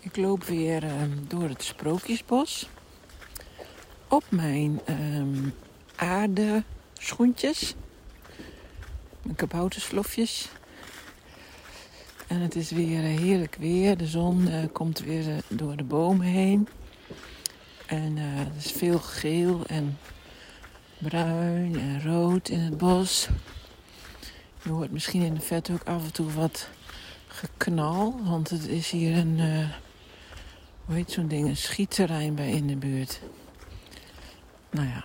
Ik loop weer ehm, door het Sprookjesbos. Op mijn um, aardeschoentjes. Mijn kabouterslofjes. En het is weer eh, heerlijk weer. De zon uh, komt weer uh, door de bomen heen. En er is veel geel en bruin en rood in het bos. Je hoort misschien in de vet ook af en toe wat geknal. Want het is hier een, hoe heet zo'n ding, een schietterrein bij in de buurt. Nou ja.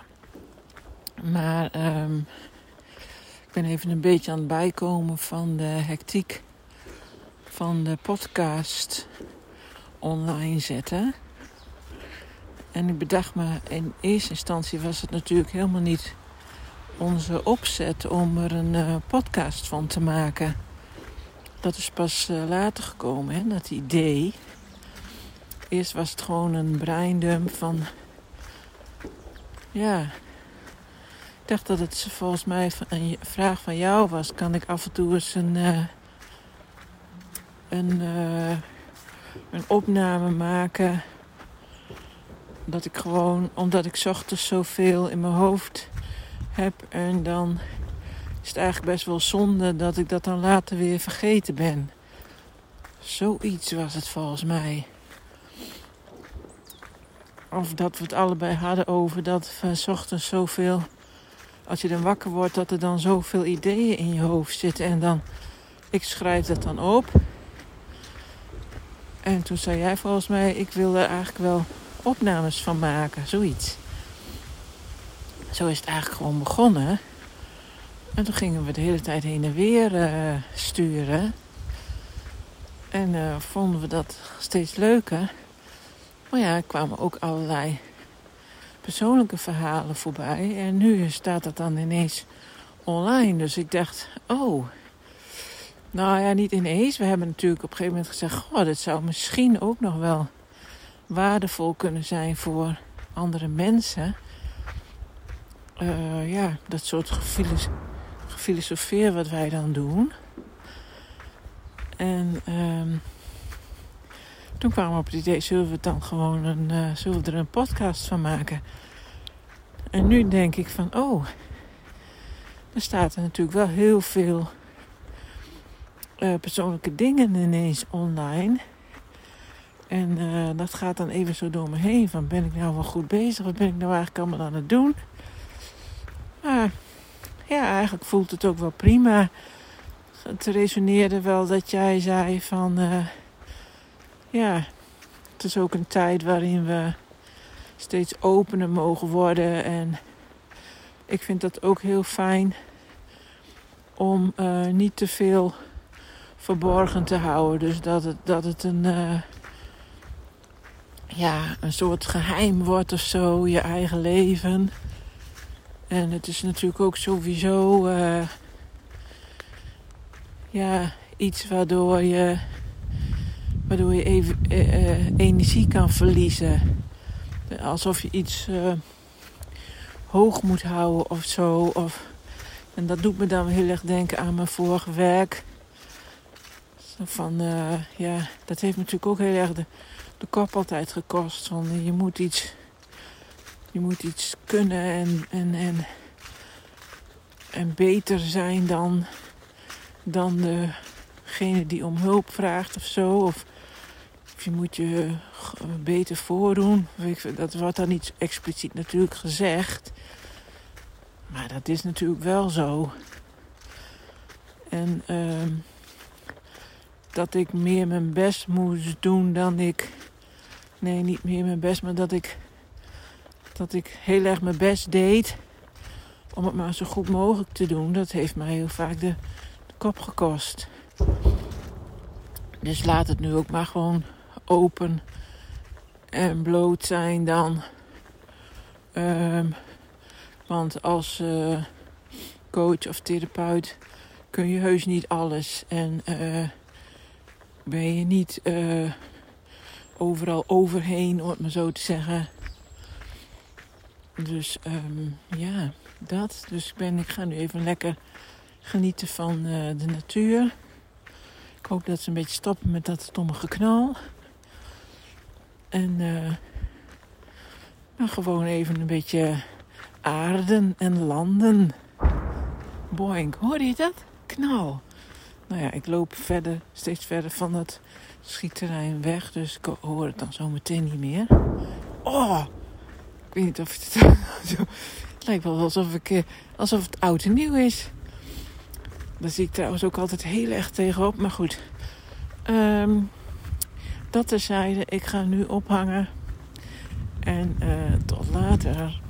Maar um, ik ben even een beetje aan het bijkomen van de hectiek van de podcast online zetten. En ik bedacht me, in eerste instantie was het natuurlijk helemaal niet onze opzet om er een uh, podcast van te maken. Dat is pas uh, later gekomen, hè, dat idee. Eerst was het gewoon een breindump van... Ja, ik dacht dat het volgens mij een vraag van jou was. Kan ik af en toe eens een, uh, een, uh, een opname maken? Dat ik gewoon, omdat ik ochtends zoveel in mijn hoofd heb en dan is het eigenlijk best wel zonde dat ik dat dan later weer vergeten ben. Zoiets was het volgens mij. Of dat we het allebei hadden over dat we ochtends zoveel. Als je dan wakker wordt, dat er dan zoveel ideeën in je hoofd zitten. En dan. Ik schrijf dat dan op. En toen zei jij volgens mij: ik wil er eigenlijk wel opnames van maken. Zoiets. Zo is het eigenlijk gewoon begonnen. En toen gingen we de hele tijd heen en weer uh, sturen. En uh, vonden we dat steeds leuker. Maar ja, er kwamen ook allerlei persoonlijke verhalen voorbij. En nu staat dat dan ineens online. Dus ik dacht, oh. Nou ja, niet ineens. We hebben natuurlijk op een gegeven moment gezegd: Goh, dit zou misschien ook nog wel waardevol kunnen zijn voor andere mensen. Uh, ja, dat soort gefilosofie filosofeer wat wij dan doen. En um, toen kwamen op het idee, zullen we dan gewoon een, uh, zullen er een podcast van maken? En nu denk ik van, oh, er staat er natuurlijk wel heel veel uh, persoonlijke dingen ineens online. En uh, dat gaat dan even zo door me heen. Van ben ik nou wel goed bezig? Wat ben ik nou eigenlijk allemaal aan het doen? Maar ja, eigenlijk voelt het ook wel prima. Het resoneerde wel dat jij zei van... ja, het is ook een tijd waarin we steeds opener mogen worden. En ik vind dat ook heel fijn om uh, niet te veel verborgen te houden. Dus dat het, dat het een, uh, ja, een soort geheim wordt of zo, je eigen leven. En het is natuurlijk ook sowieso uh, ja, iets waardoor je, waardoor je even uh, energie kan verliezen. Alsof je iets uh, hoog moet houden of zo. Of, en dat doet me dan heel erg denken aan mijn vorige werk. Van, ja, dat heeft natuurlijk ook heel erg de, kop altijd gekost. Van, je moet iets je moet iets kunnen en, en, en, en beter zijn dan, dan degene die om hulp vraagt of zo. Of je moet je beter voordoen. Dat wordt dan niet expliciet natuurlijk gezegd. Maar dat is natuurlijk wel zo. En uh, dat ik meer mijn best moest doen dan ik. Nee, niet meer mijn best, maar dat ik dat ik heel erg mijn best deed om het maar zo goed mogelijk te doen. Dat heeft mij heel vaak de kop gekost. Dus laat het nu ook maar gewoon open en bloot zijn dan. Um, want als uh, coach of therapeut kun je heus niet alles. En uh, ben je niet uh, overal overheen, om het maar zo te zeggen. Dus um, ja, dat. Dus ik, ben, ik ga nu even lekker genieten van de natuur. Ik hoop dat ze een beetje stoppen met dat stomme geknal. En uh, gewoon even een beetje aarden en landen. Boing, hoor je dat? Knal. Nou ja, ik loop verder, steeds verder van het schietterrein weg. Dus ik hoor het dan zo meteen niet meer. Oh, ik weet niet of het... het lijkt wel alsof, ik, eh, alsof het oud en nieuw is. Daar zie ik trouwens ook altijd heel erg tegenop. Maar goed, um, dat terzijde. Ik ga nu ophangen. En uh, tot later.